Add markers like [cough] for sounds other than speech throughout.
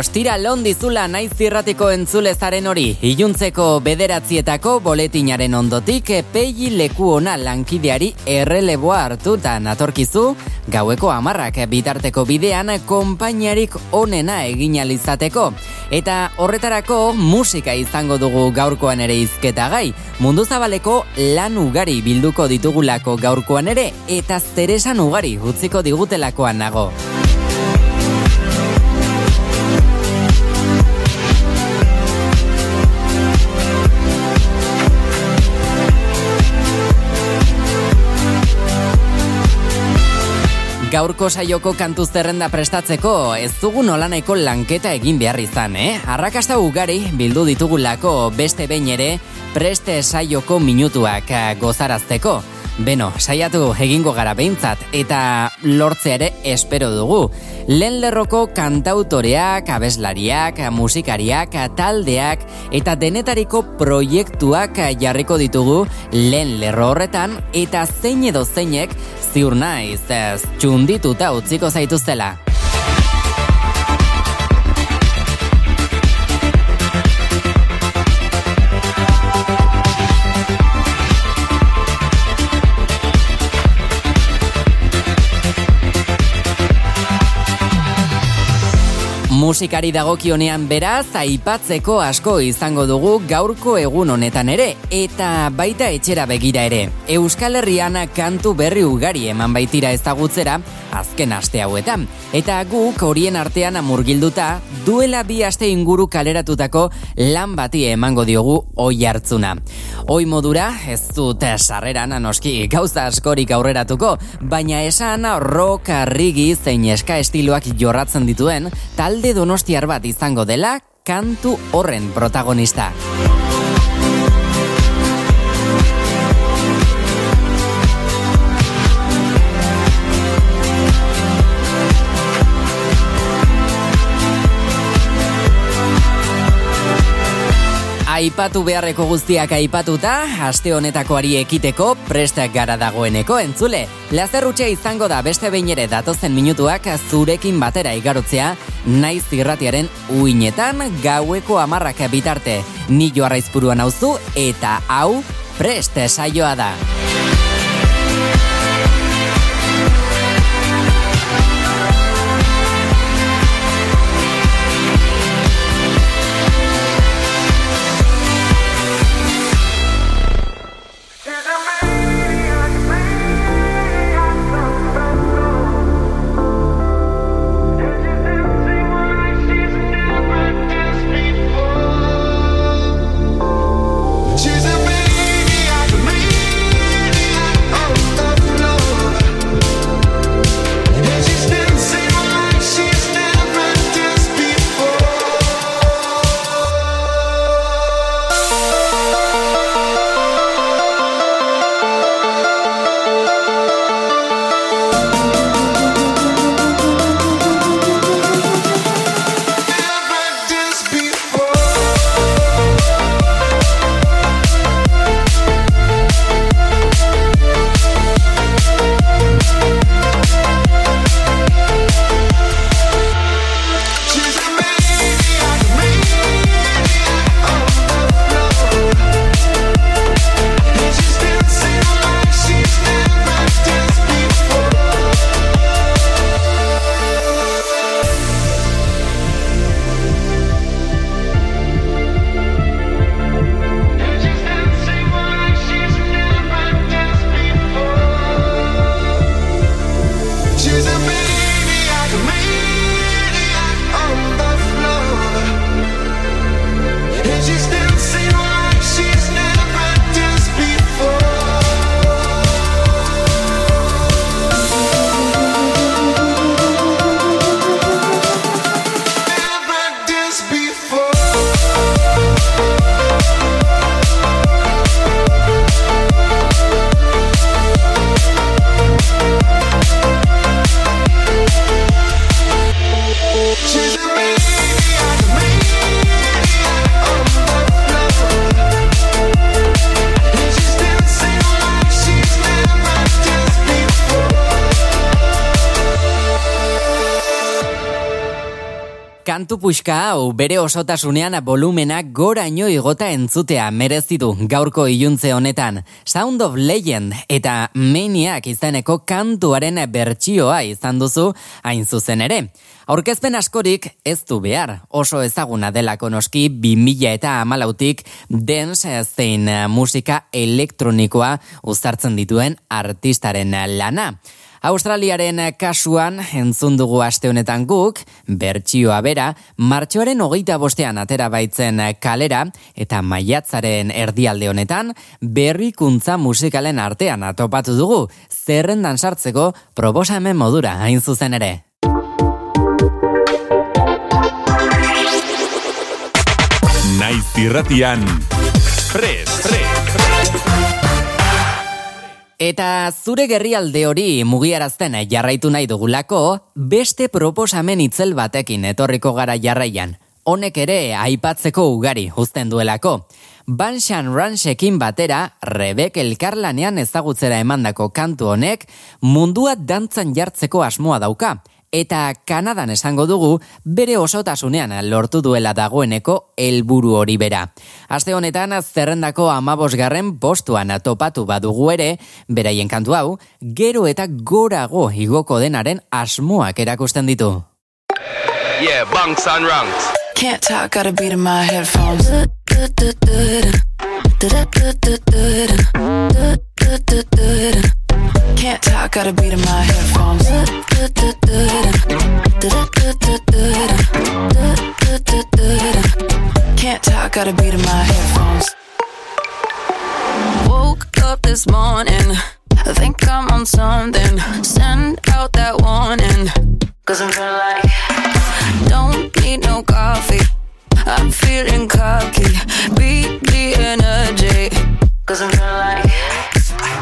Ostira londizula naiz zirratiko entzulezaren hori, iluntzeko bederatzietako boletinaren ondotik peili leku ona lankideari erreleboa hartuta natorkizu, gaueko amarrak bitarteko bidean konpainiarik onena egin alizateko. Eta horretarako musika izango dugu gaurkoan ere izketa gai, mundu zabaleko lan ugari bilduko ditugulako gaurkoan ere, eta zeresan ugari utziko digutelakoan nago. Gaurko saioko kantu zerrenda prestatzeko ez dugu nolanaiko lanketa egin behar izan, eh? Arrakasta ugari bildu ditugulako beste behin ere preste saioko minutuak eh, gozarazteko. Beno, saiatu egingo gara behintzat eta lortze ere espero dugu. Lehen lerroko kantautoreak, abeslariak, musikariak, taldeak eta denetariko proiektuak jarriko ditugu lehen lerro horretan eta zein edo zeinek ziur naiz ez txundituta utziko zaituztela. Musikari dagokionean beraz, aipatzeko asko izango dugu gaurko egun honetan ere, eta baita etxera begira ere. Euskal Herrian kantu berri ugari eman baitira ezagutzera, azken aste hauetan. Eta guk horien artean amurgilduta, duela bi aste inguru kaleratutako lan bati emango diogu oi hartzuna. Oi modura, ez dut sarreran anoski gauza askorik aurreratuko, baina esan rock, rigi, zein eska estiloak jorratzen dituen, talde donostiar bat izango dela kantu horren protagonista. Aipatu beharreko guztiak aipatuta, aste honetakoari ekiteko prestak gara dagoeneko entzule. Lazerrutxe izango da beste behin ere datozen minutuak zurekin batera igarotzea, naiz irratiaren uinetan gaueko amarrak bitarte. Ni joarra izpuruan hauzu eta hau preste saioa da. pixka-pixka hau bere osotasunean volumenak goraino igota entzutea merezi du gaurko iluntze honetan. Sound of Legend eta Maniac izaneko kantuaren bertsioa izan duzu hain zuzen ere. Aurkezpen askorik ez du behar, oso ezaguna delako noski 2000 eta amalautik dance zein musika elektronikoa uztartzen dituen artistaren lana. Australiaren kasuan, entzun dugu aste honetan guk, bertsioa bera, martxoaren hogeita bostean atera baitzen kalera, eta maiatzaren erdialde honetan, berrikuntza musikalen artean atopatu dugu, zerrendan sartzeko proposamen modura hain zuzen ere. Naiz irratian, prez, prez. Eta zure gerrialde hori mugiarazten jarraitu nahi dugulako, beste proposamen itzel batekin etorriko gara jarraian. Honek ere aipatzeko ugari uzten duelako. Banshan Ranchekin batera, Rebek elkarlanean ezagutzera emandako kantu honek mundua dantzan jartzeko asmoa dauka, eta Kanadan esango dugu bere osotasunean lortu duela dagoeneko helburu hori bera. Aste honetan zerrendako amabosgarren postuan topatu badugu ere, beraien kantu hau, gero eta gorago igoko denaren asmoak erakusten ditu. Yeah, bunks on ranks. Can't talk, gotta beat in my headphones. Can't talk, got a beat in my headphones. Can't talk, got a beat in my headphones. Woke up this morning. I think I'm on something. Send out that warning. Cause I'm feeling like. Don't need no coffee. I'm feeling cocky. Beat the energy. Cause I'm feeling like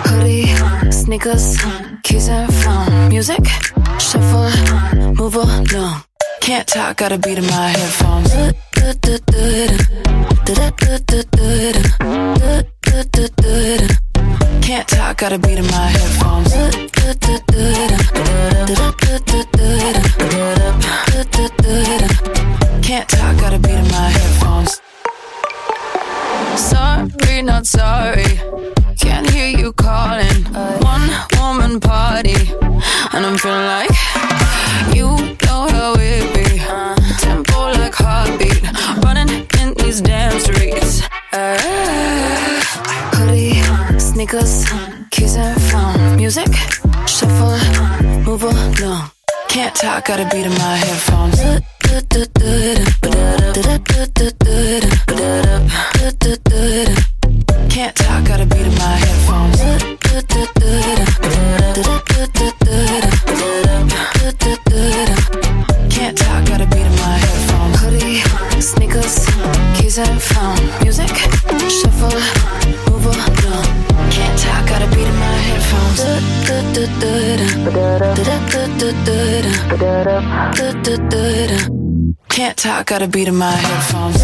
hoodie, sneakers, keys and phone. Music, shuffle, move along. Can't talk, gotta beat in my headphones. Can't talk, gotta beat in my headphones. got a beat in my headphones.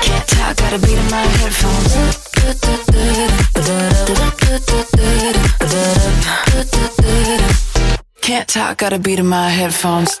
Can't talk, got a beat in my headphones. Can't talk, got a beat in my headphones.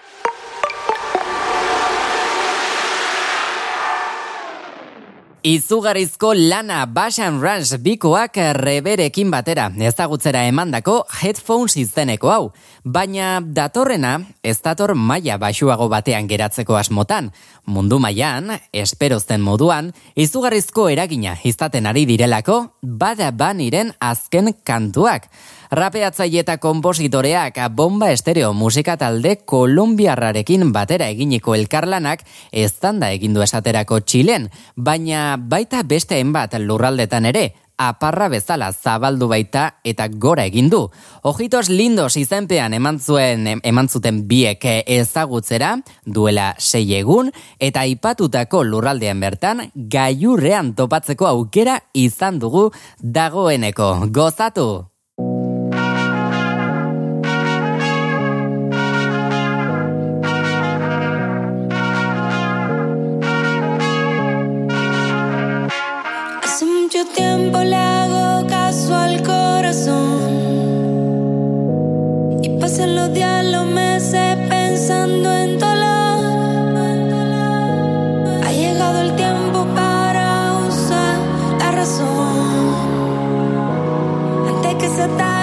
Izugarrizko lana Basan Ranch bikoak reberekin batera ezagutzera emandako headphones izeneko hau. Baina datorrena ez dator maila basuago batean geratzeko asmotan. Mundu mailan esperozten moduan, izugarrizko eragina izaten ari direlako bada baniren azken kantuak rapeatzaile eta konpositoreak bomba estereo musika talde kolumbiarrarekin batera eginiko elkarlanak ez da egindu esaterako Txilen, baina baita beste enbat lurraldetan ere, aparra bezala zabaldu baita eta gora egin du. Ojitos lindos izenpean eman zuen eman zuten biek ezagutzera duela sei egun eta aipatutako lurraldean bertan gailurrean topatzeko aukera izan dugu dagoeneko. Gozatu. los días, los meses pensando en dolor. Ha llegado el tiempo para usar la razón. Antes que se tarde.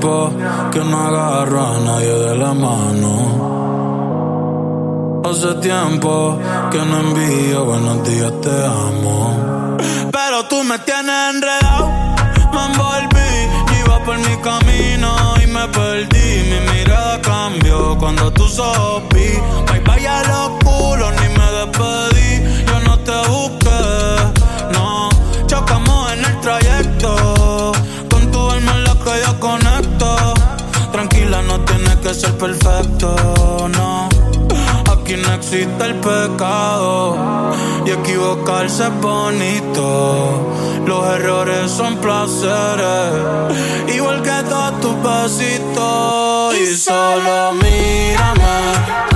Tiempo que no agarro a nadie de la mano. Hace tiempo que no envío buenos días, te amo. Pero tú me tienes enredado, me envolví, iba por mi camino y me perdí. Mi mirada cambió cuando tú sopí. Bye bye a los culos, ser perfecto, no. Aquí no existe el pecado y equivocarse es bonito. Los errores son placeres, igual que todos tus besitos. Y solo mírame.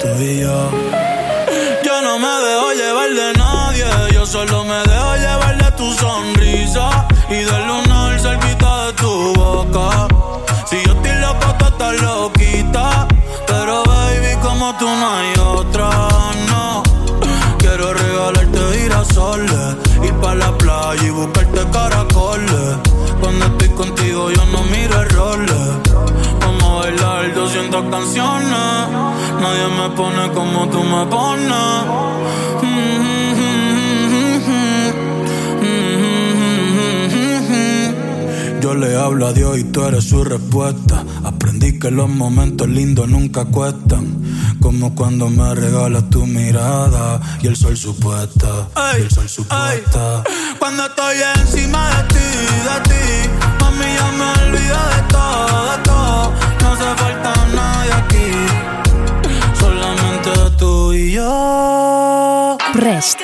Tú y yo, y yo. No me dejo llevar de nadie, yo solo me dejo llevar de tu sonrisa y del lunar cerquita de tu boca. Si yo estoy loco, tú estás loquita, pero baby, como tú no hay otra, no. Quiero regalarte girasoles, ir pa' la canciones. Nadie me pone como tú me pones. Yo le hablo a Dios y tú eres su respuesta. Aprendí que los momentos lindos nunca cuestan. Como cuando me regalas tu mirada y el sol supuesta. y el sol supuesta. Cuando estoy encima de ti, de ti, mami ya me olvido de todo, de todo. Hace falta nadie aquí, solamente tú y yo. Prest.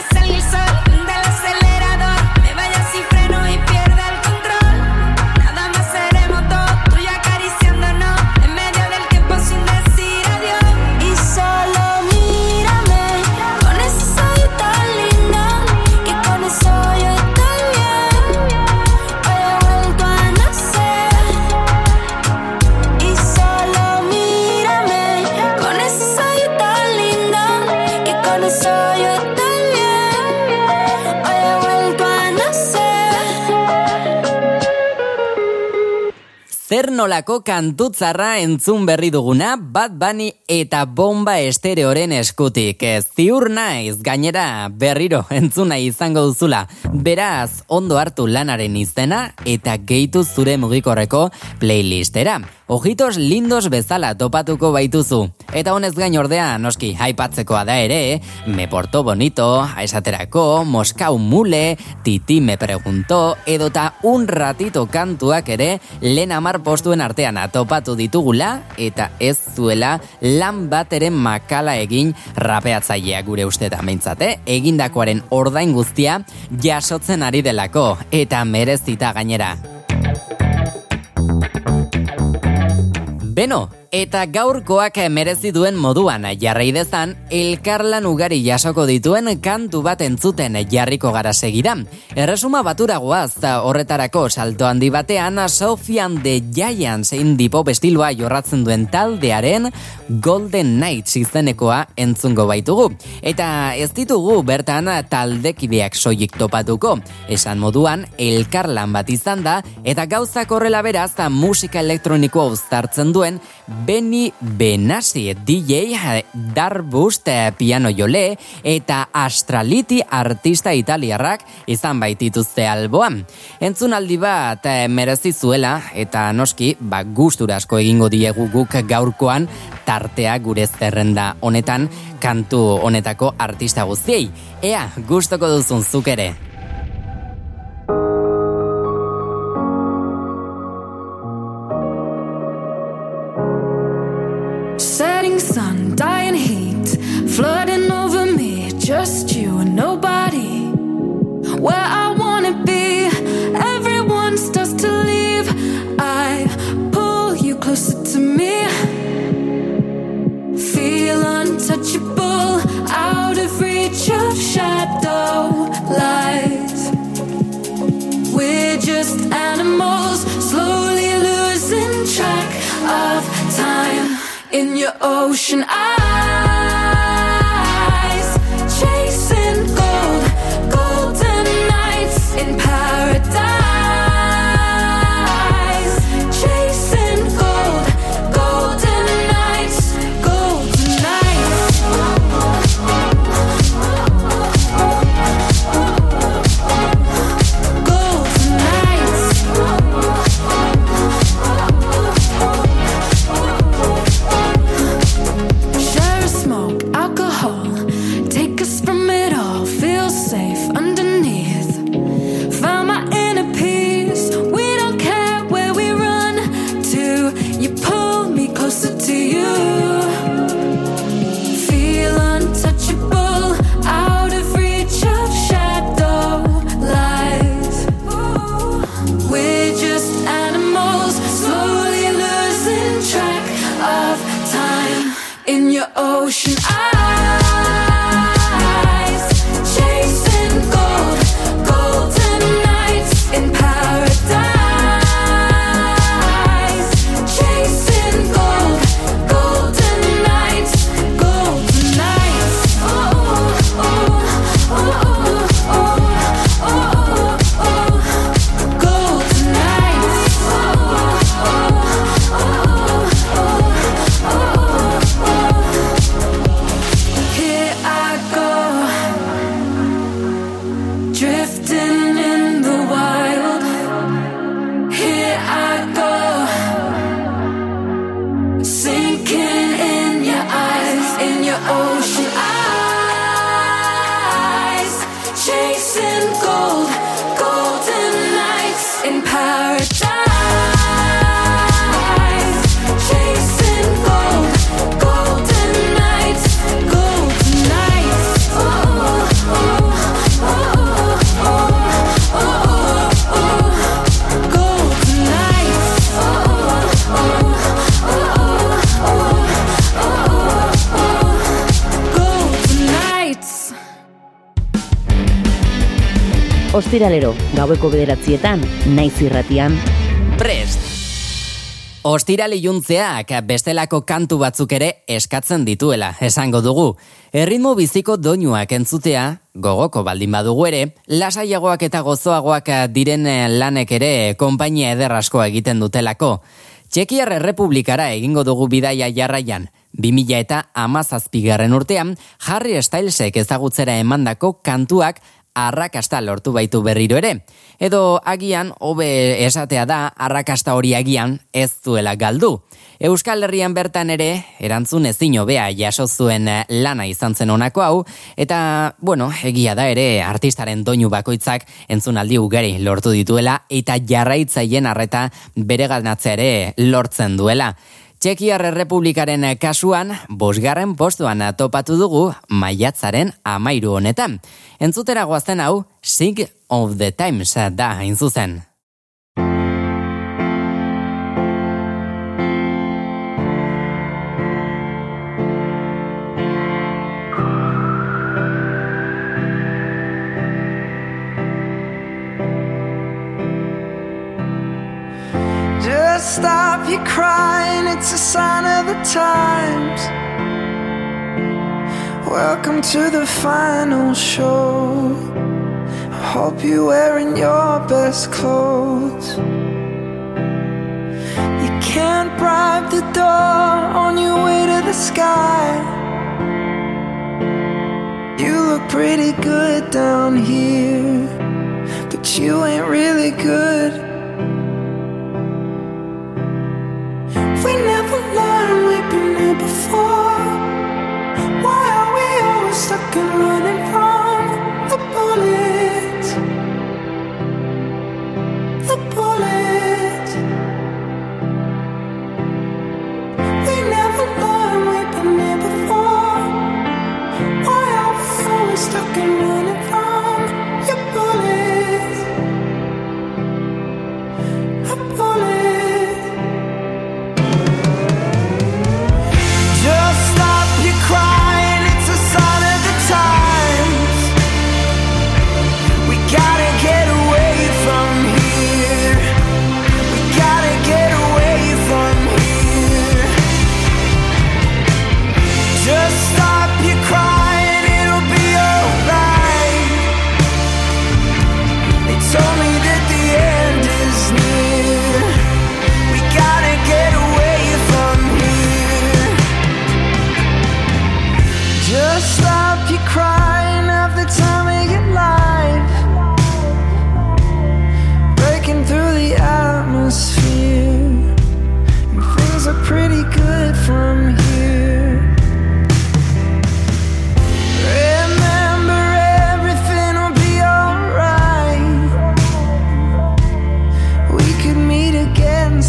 Zer nolako kantutzarra entzun berri duguna Bad Bunny eta Bomba Estereoren eskutik. Ziur naiz gainera berriro [laughs] entzuna izango duzula. Beraz, ondo hartu lanaren izena eta gehitu zure mugikorreko playlistera. Ojitos lindos bezala topatuko baituzu. Eta honez gain ordea, noski, haipatzekoa da ere, me porto bonito, esaterako, Moskau mule, titi me preguntó, edota un ratito kantuak ere, lehen amar postuen artean atopatu ditugula, eta ez zuela lan bateren makala egin rapeatzailea gure ustetan behintzate, egindakoaren ordain guztia jasotzen ari delako, eta merezita gainera. Beno, eta gaurkoak merezi duen moduan jarrai dezan, elkarlan ugari jasoko dituen kantu bat entzuten jarriko gara segidan. Erresuma baturagoaz horretarako salto handi batean Sofian de Giants indie-pop estiloa jorratzen duen taldearen Golden Nights izenekoa entzungo baitugu. Eta ez ditugu bertan taldekideak soilik topatuko. Esan moduan, elkarlan bat izan da, eta gauzak horrela beraz musika elektronikoa uztartzen duen Benny Benassi DJ Darbust eh, piano jole eta Astraliti artista italiarrak izan baitituzte alboan. Entzunaldi bat eh, merezi zuela eta noski ba gustura asko egingo diegu guk gaurkoan tartea gure zerrenda honetan kantu honetako artista guztiei. Ea, gustoko duzun zuk ere. I Ostiralero, gaueko bederatzietan, naiz irratian, Prest! Ostiral iluntzeak bestelako kantu batzuk ere eskatzen dituela, esango dugu. Erritmo biziko doinuak entzutea, gogoko baldin badugu ere, lasaiagoak eta gozoagoak diren lanek ere konpainia eder asko egiten dutelako. Txekiar Errepublikara egingo dugu bidaia jarraian. 2000 eta amazazpigarren urtean, Harry Stylesek ezagutzera emandako kantuak arrakasta lortu baitu berriro ere. Edo agian, hobe esatea da, arrakasta hori agian ez duela galdu. Euskal Herrian bertan ere, erantzun ezin hobea jaso zuen lana izan zen honako hau, eta, bueno, egia da ere artistaren doinu bakoitzak entzunaldi ugari lortu dituela, eta jarraitzaien arreta bere ere lortzen duela. Txekiar Errepublikaren kasuan, bosgarren postuan topatu dugu maiatzaren amairu honetan. Entzutera goazten hau, Sig of the Times da hain zuzen. Just stop your crying, it's a sign of the times. Welcome to the final show. I hope you're wearing your best clothes. You can't bribe the door on your way to the sky. You look pretty good down here, but you ain't really good. to me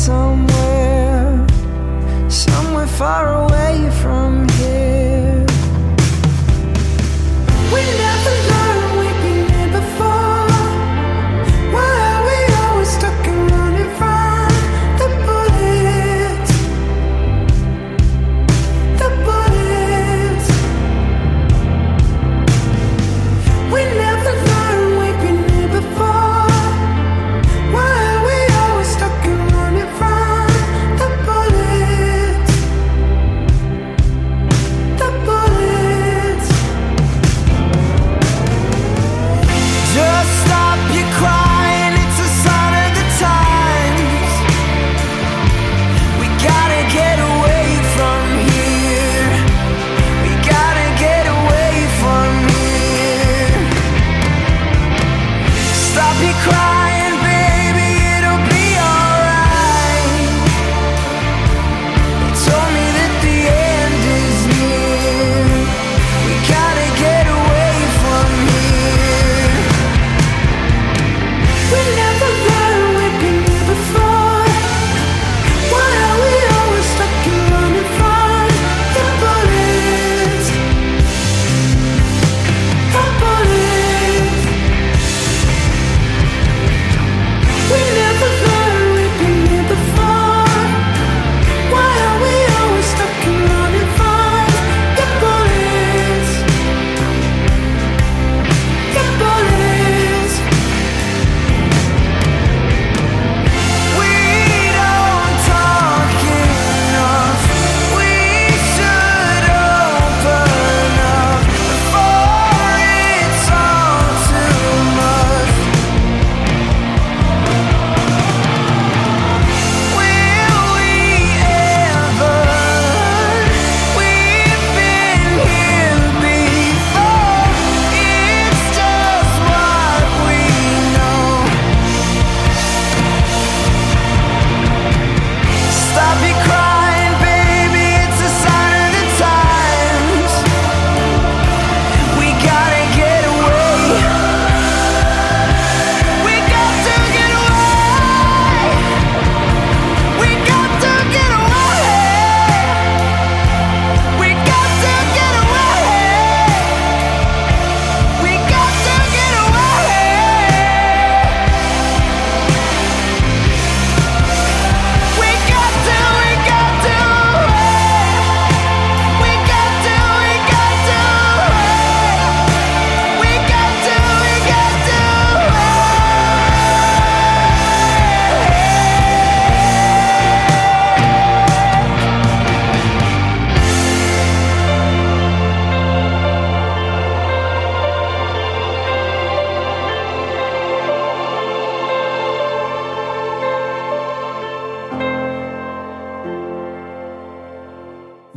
somewhere, somewhere far away.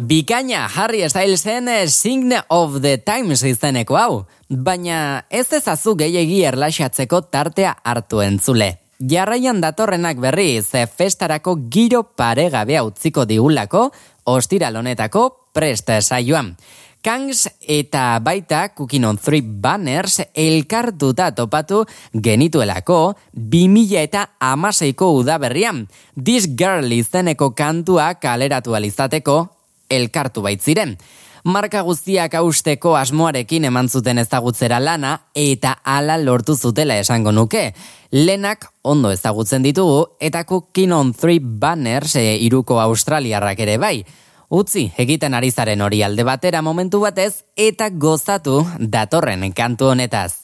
Bikaina Harry Stylesen eh, Sign of the Times izeneko hau, baina ez ezazu gehiagi erlaxatzeko tartea hartu entzule. Jarraian datorrenak berri ze eh, festarako giro paregabea utziko digulako, ostiral honetako presta saioan. Kangs eta baita Cooking on Three Banners elkartuta topatu genituelako 2000 eta amaseiko udaberrian. This Girl izeneko kantua kaleratu alizateko elkartu baitziren. Marka guztiak austeko asmoarekin eman zuten ezagutzera lana eta hala lortu zutela esango nuke. Lenak ondo ezagutzen ditugu eta Cookin on Three Banners eh, e, iruko australiarrak ere bai. Utzi, egiten ari zaren hori alde batera momentu batez eta gozatu datorren kantu honetaz.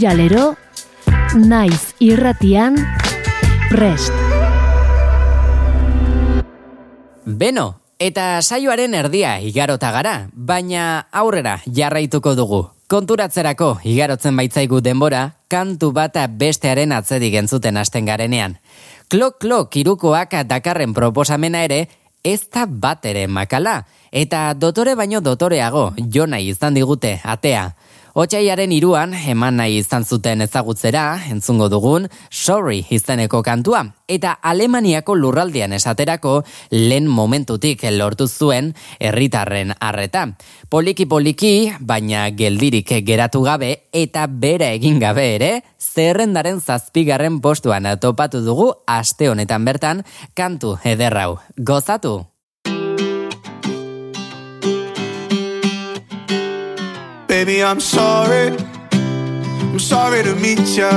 Ostiralero, naiz irratian, prest. Beno, eta saioaren erdia igarota gara, baina aurrera jarraituko dugu. Konturatzerako igarotzen baitzaigu denbora, kantu bata bestearen atzedik entzuten hasten garenean. Klok-klok irukoak dakarren proposamena ere, ez da bat ere makala, eta dotore baino dotoreago, jona izan digute, atea. Otsaiaren iruan, eman nahi izan zuten ezagutzera, entzungo dugun, Sorry izeneko kantua, eta Alemaniako lurraldean esaterako lehen momentutik lortu zuen herritarren arreta. Poliki-poliki, baina geldirik geratu gabe eta bera egin gabe ere, zerrendaren zazpigarren postuan topatu dugu aste honetan bertan kantu ederrau. Gozatu! Baby, I'm sorry. I'm sorry to meet ya.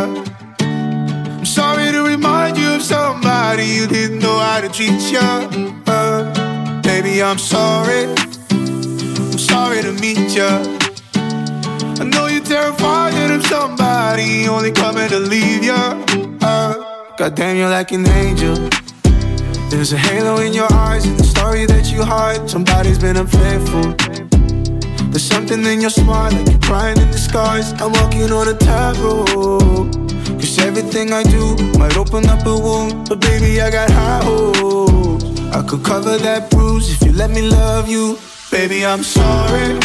I'm sorry to remind you of somebody you didn't know how to treat ya. Uh, baby, I'm sorry. I'm sorry to meet ya. I know you're terrified of somebody only coming to leave ya. Uh, God damn, you're like an angel. There's a halo in your eyes and the story that you hide. Somebody's been unfaithful. There's something in your smile like you're crying in disguise. I'm walking on a tightrope. Cause everything I do might open up a wound. But baby, I got high hopes. I could cover that bruise if you let me love you. Baby, I'm sorry.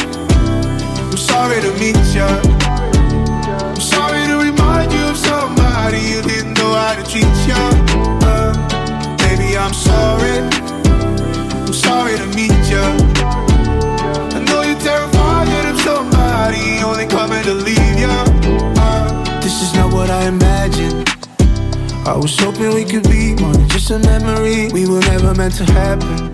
I'm sorry to meet ya. I'm sorry to remind you of somebody you didn't know how to treat ya. Only coming to leave ya. Uh, this is not what I imagined. I was hoping we could be more than just a memory. We were never meant to happen.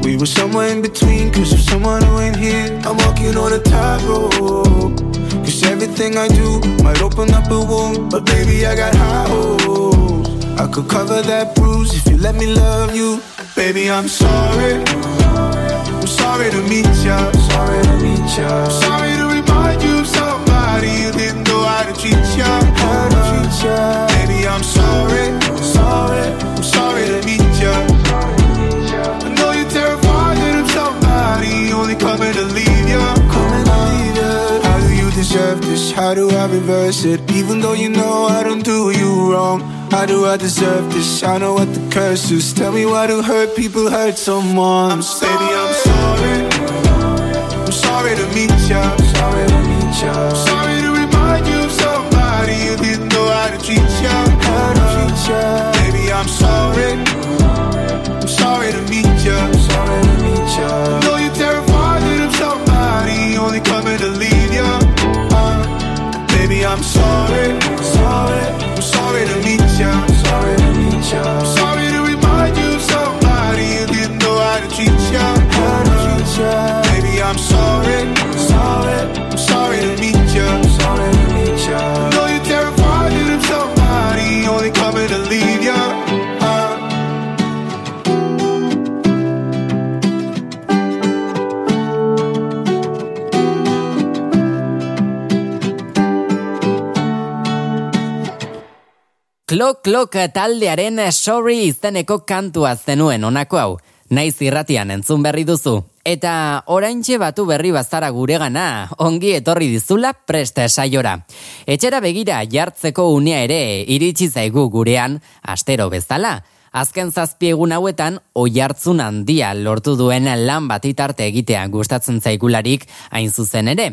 We were somewhere in between, cause of someone who ain't here. I'm walking on a tightrope. Cause everything I do might open up a wound. But baby, I got high hopes. I could cover that bruise if you let me love you. Baby, I'm sorry. I'm sorry to meet ya. Sorry to meet ya. Sorry somebody you didn't know how to treat ya. How to treat ya. Baby, I'm sorry. Sorry. I'm sorry to meet ya. I know you're terrified that I'm somebody only coming to leave ya. Coming to leave ya. How do you deserve this? How do I reverse it? Even though you know I don't do you wrong. How do I deserve this? I know what the curse is. Tell me why do hurt people hurt someone? Baby, I'm sorry. I'm sorry to meet ya. Sorry ya. Sorry to remind you of somebody you didn't know how to treat ya. How to treat ya. Baby, I'm sorry. I'm sorry to meet ya. Sorry to meet ya. I know you're terrified I'm somebody only coming to leave ya. Uh, baby, I'm sorry. Sorry. I'm sorry to meet ya. Sorry to meet ya. Klok Klok taldearen Sorry izeneko kantua zenuen honako hau. Naiz irratian entzun berri duzu. Eta oraintxe batu berri bazara guregana, ongi etorri dizula preste saiora. Etxera begira jartzeko unea ere iritsi zaigu gurean, astero bezala. Azken zazpi egun hauetan, oi hartzun handia lortu duen lan bat itarte egitea gustatzen zaigularik hain zuzen ere.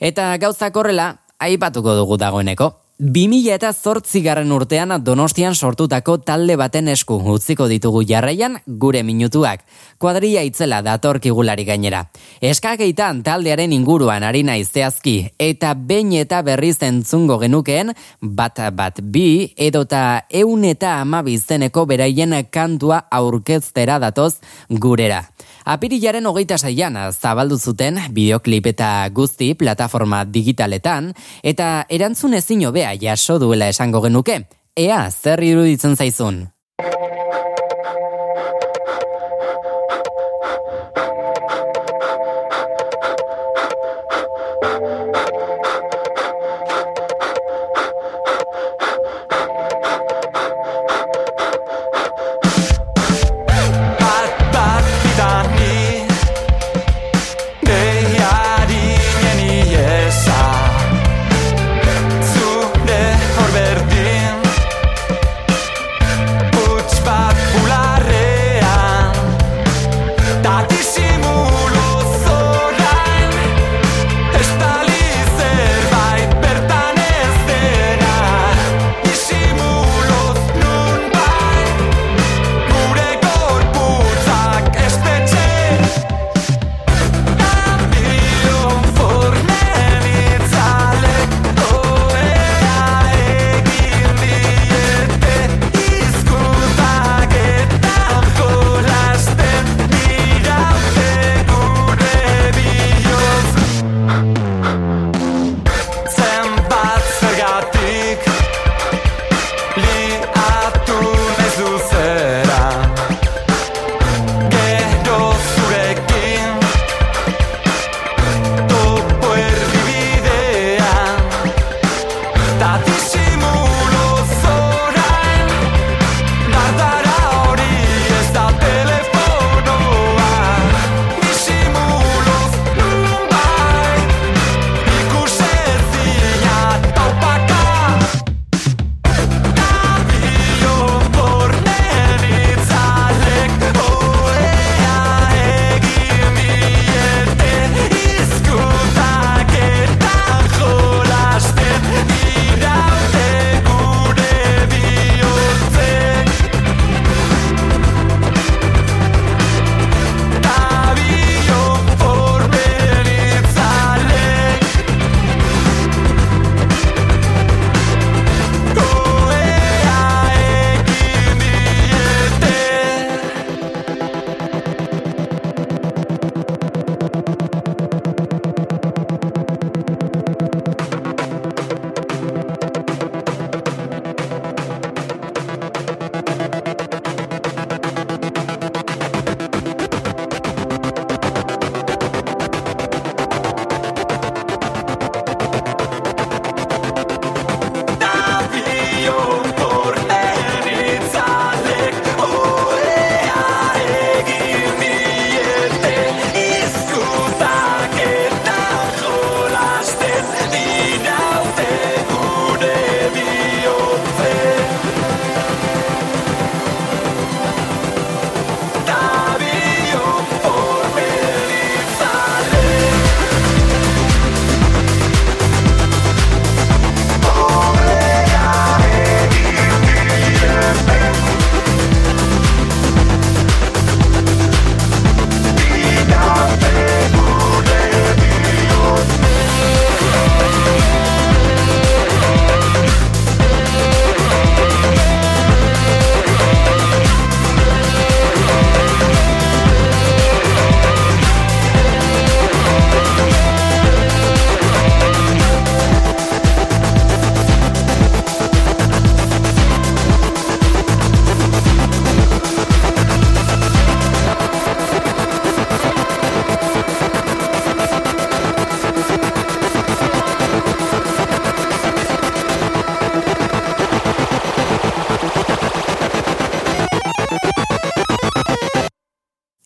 Eta gauzak horrela, aipatuko dugu dagoeneko. 2000 eta zortzigarren urtean Donostian sortutako talde baten esku utziko ditugu jarraian gure minutuak. Kuadria itzela datorkigulari gainera. Eskageitan taldearen inguruan ari naiz zehazki eta behin eta berriz entzungo genukeen bat bat bi edota eun eta amabi izeneko beraien kantua aurkeztera datoz gurera. Apirilaren hogeita saian zabaldu zuten bideoklip eta guzti plataforma digitaletan eta erantzun ezin hobea jaso duela esango genuke. Ea zer iruditzen zaizun.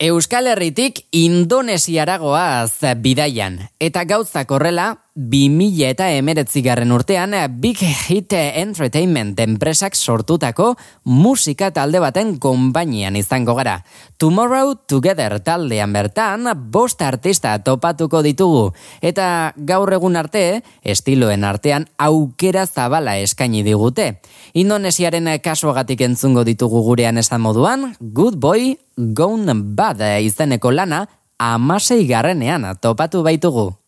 Euskal Herritik Indonesiaragoaz bidaian. Eta gauzak horrela, 2000 eta emeretzigarren urtean eh, Big Hit eh, Entertainment enpresak sortutako musika talde baten konpainian izango gara. Tomorrow Together taldean bertan bost artista topatuko ditugu eta gaur egun arte estiloen artean aukera zabala eskaini digute. Indonesiaren kasuagatik entzungo ditugu gurean esan moduan Good Boy Gone Bad izeneko lana amasei garrenean topatu baitugu.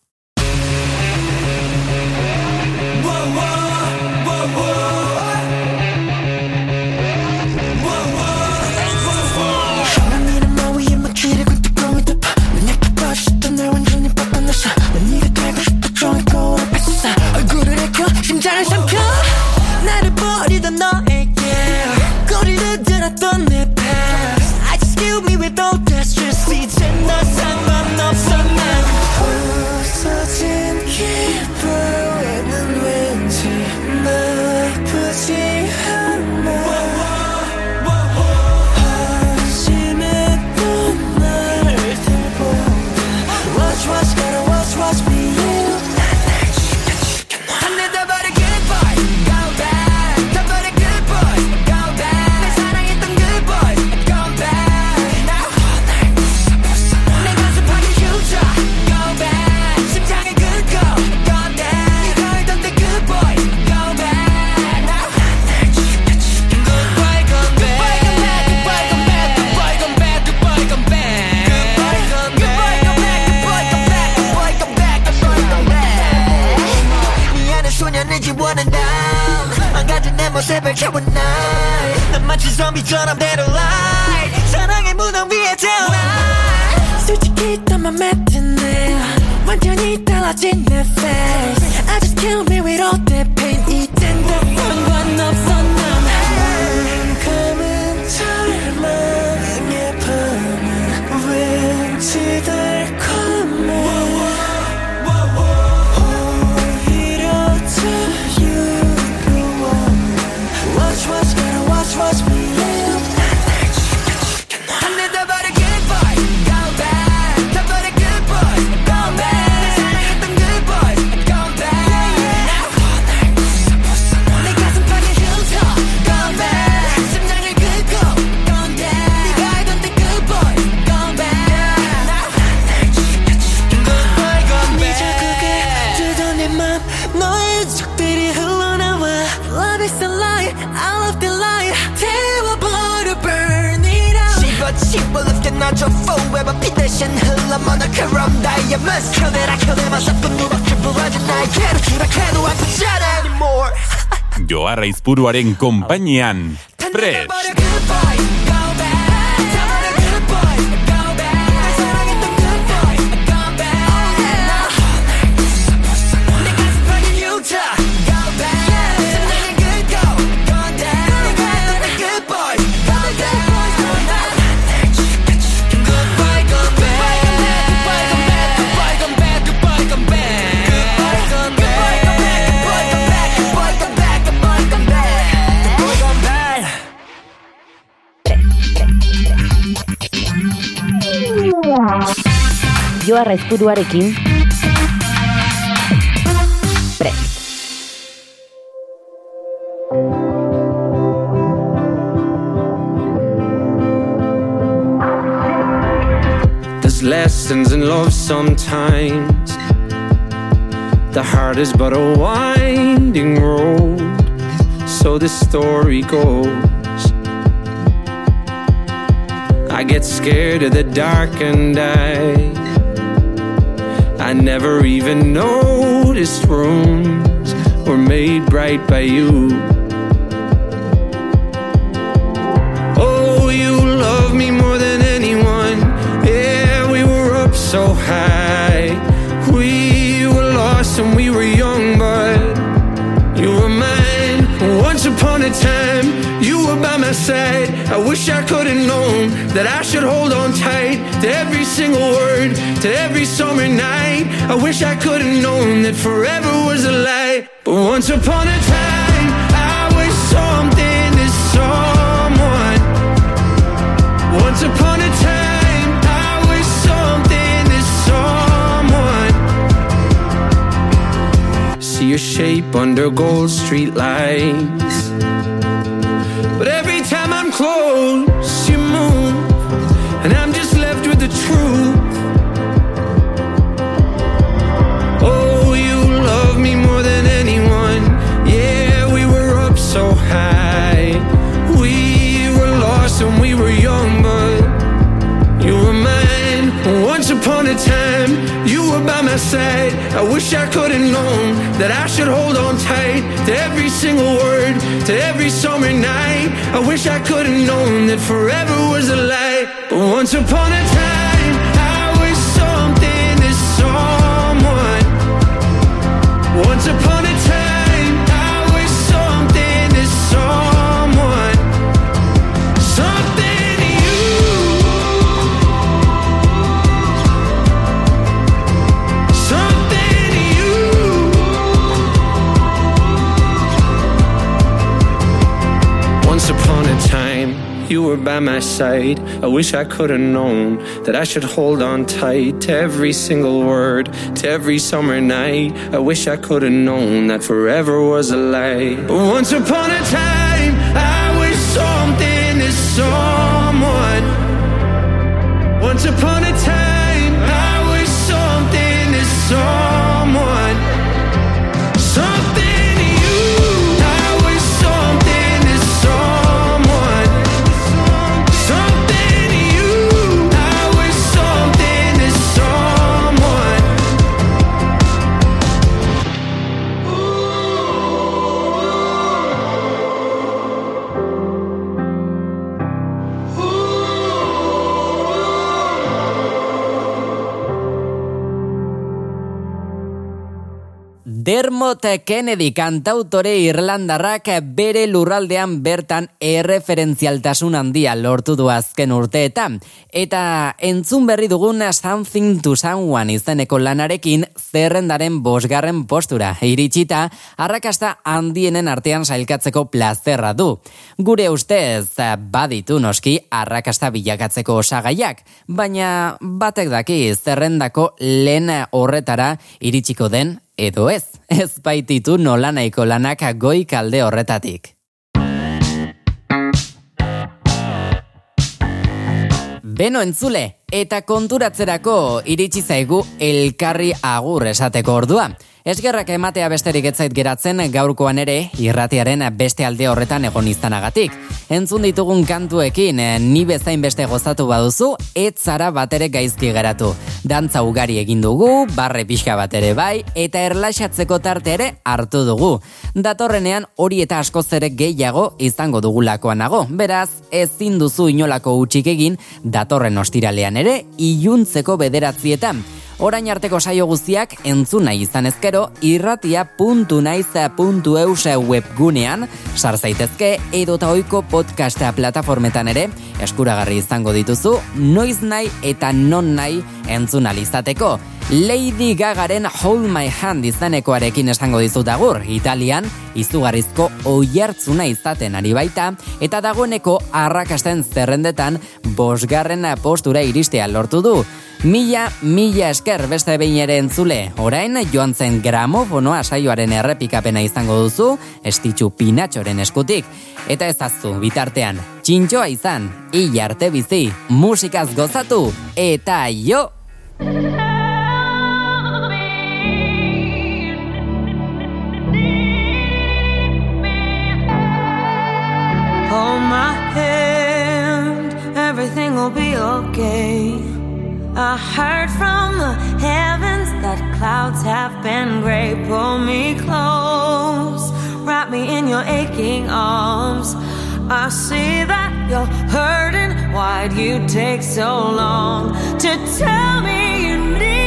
without Joarra izpuruaren konpainian Prest There's lessons in love sometimes. The heart is but a winding road So the story goes. I get scared of the dark and I I never even noticed rooms were made bright by you. Oh, you love me more than anyone. Yeah, we were up so high. We were lost and we were young, but you were mine once upon a time were by my side. I wish I could have known that I should hold on tight to every single word, to every summer night. I wish I could have known that forever was a lie. But once upon a time, I was something to someone. Once upon a time, I was something to someone. See your shape under gold street lights side. I wish I could have known that I should hold on tight to every single word, to every summer night. I wish I could have known that forever was a lie. But once upon a time, I was something to someone. Once upon by my side. I wish I could have known that I should hold on tight to every single word, to every summer night. I wish I could have known that forever was a lie. But once upon a time, I was something to someone. Once upon a time, I was something to someone. Dermot Kennedy kantautore irlandarrak bere lurraldean bertan erreferentzialtasun handia lortu du azken urteetan. Eta entzun berri dugun Something to Someone izeneko lanarekin zerrendaren bosgarren postura iritsita arrakasta handienen artean sailkatzeko plazerra du. Gure ustez baditu noski arrakasta bilakatzeko osagaiak, baina batek daki zerrendako lehen horretara iritsiko den edo ez, ez baititu nolanaiko lanak goi kalde horretatik. Beno entzule, eta konturatzerako iritsi zaigu elkarri agur esateko ordua. Esgerrak ematea besterik etzait geratzen gaurkoan ere irratiaren beste alde horretan egon izanagatik. Entzun ditugun kantuekin eh, ni bezain beste gozatu baduzu, ez zara batere gaizki geratu. Dantza ugari egin dugu, barre pixka bat ere bai, eta erlaxatzeko tarte ere hartu dugu. Datorrenean hori eta askoz ere gehiago izango dugulakoan nago. Beraz, ezin duzu inolako utxik egin datorren ostiralean ere iluntzeko bederatzietan. Orain arteko saio guztiak entzun nahi izan ezkero irratia.naiz.eus webgunean sar zaitezke edo eta ohiko podcasta plataformetan ere eskuragarri izango dituzu noiz nahi eta non nahi entzun alizateko. Lady Gagaren Hold My Hand izanekoarekin esango dizut agur, Italian izugarrizko oihartzuna izaten ari baita, eta dagoeneko arrakasten zerrendetan bosgarren postura iristea lortu du. Mila, mila esker beste behin ere entzule, orain joan zen gramofonoa saioaren errepikapena izango duzu, estitxu pinatxoren eskutik. Eta ezaztu, bitartean, txintxoa izan, hil arte bizi, musikaz gozatu, eta jo! I heard from the heavens that clouds have been gray. Pull me close, wrap me in your aching arms. I see that you're hurting. Why'd you take so long to tell me you need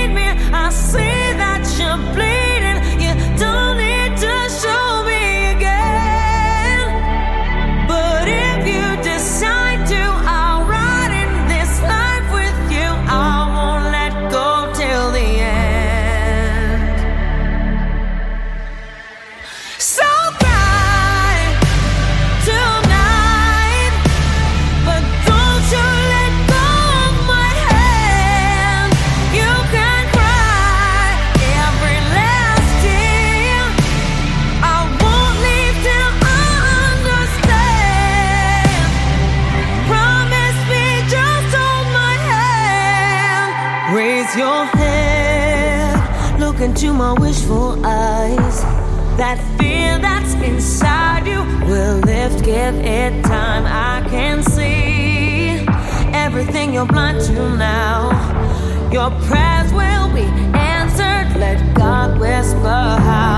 you're blind to now. Your prayers will be answered. Let God whisper how.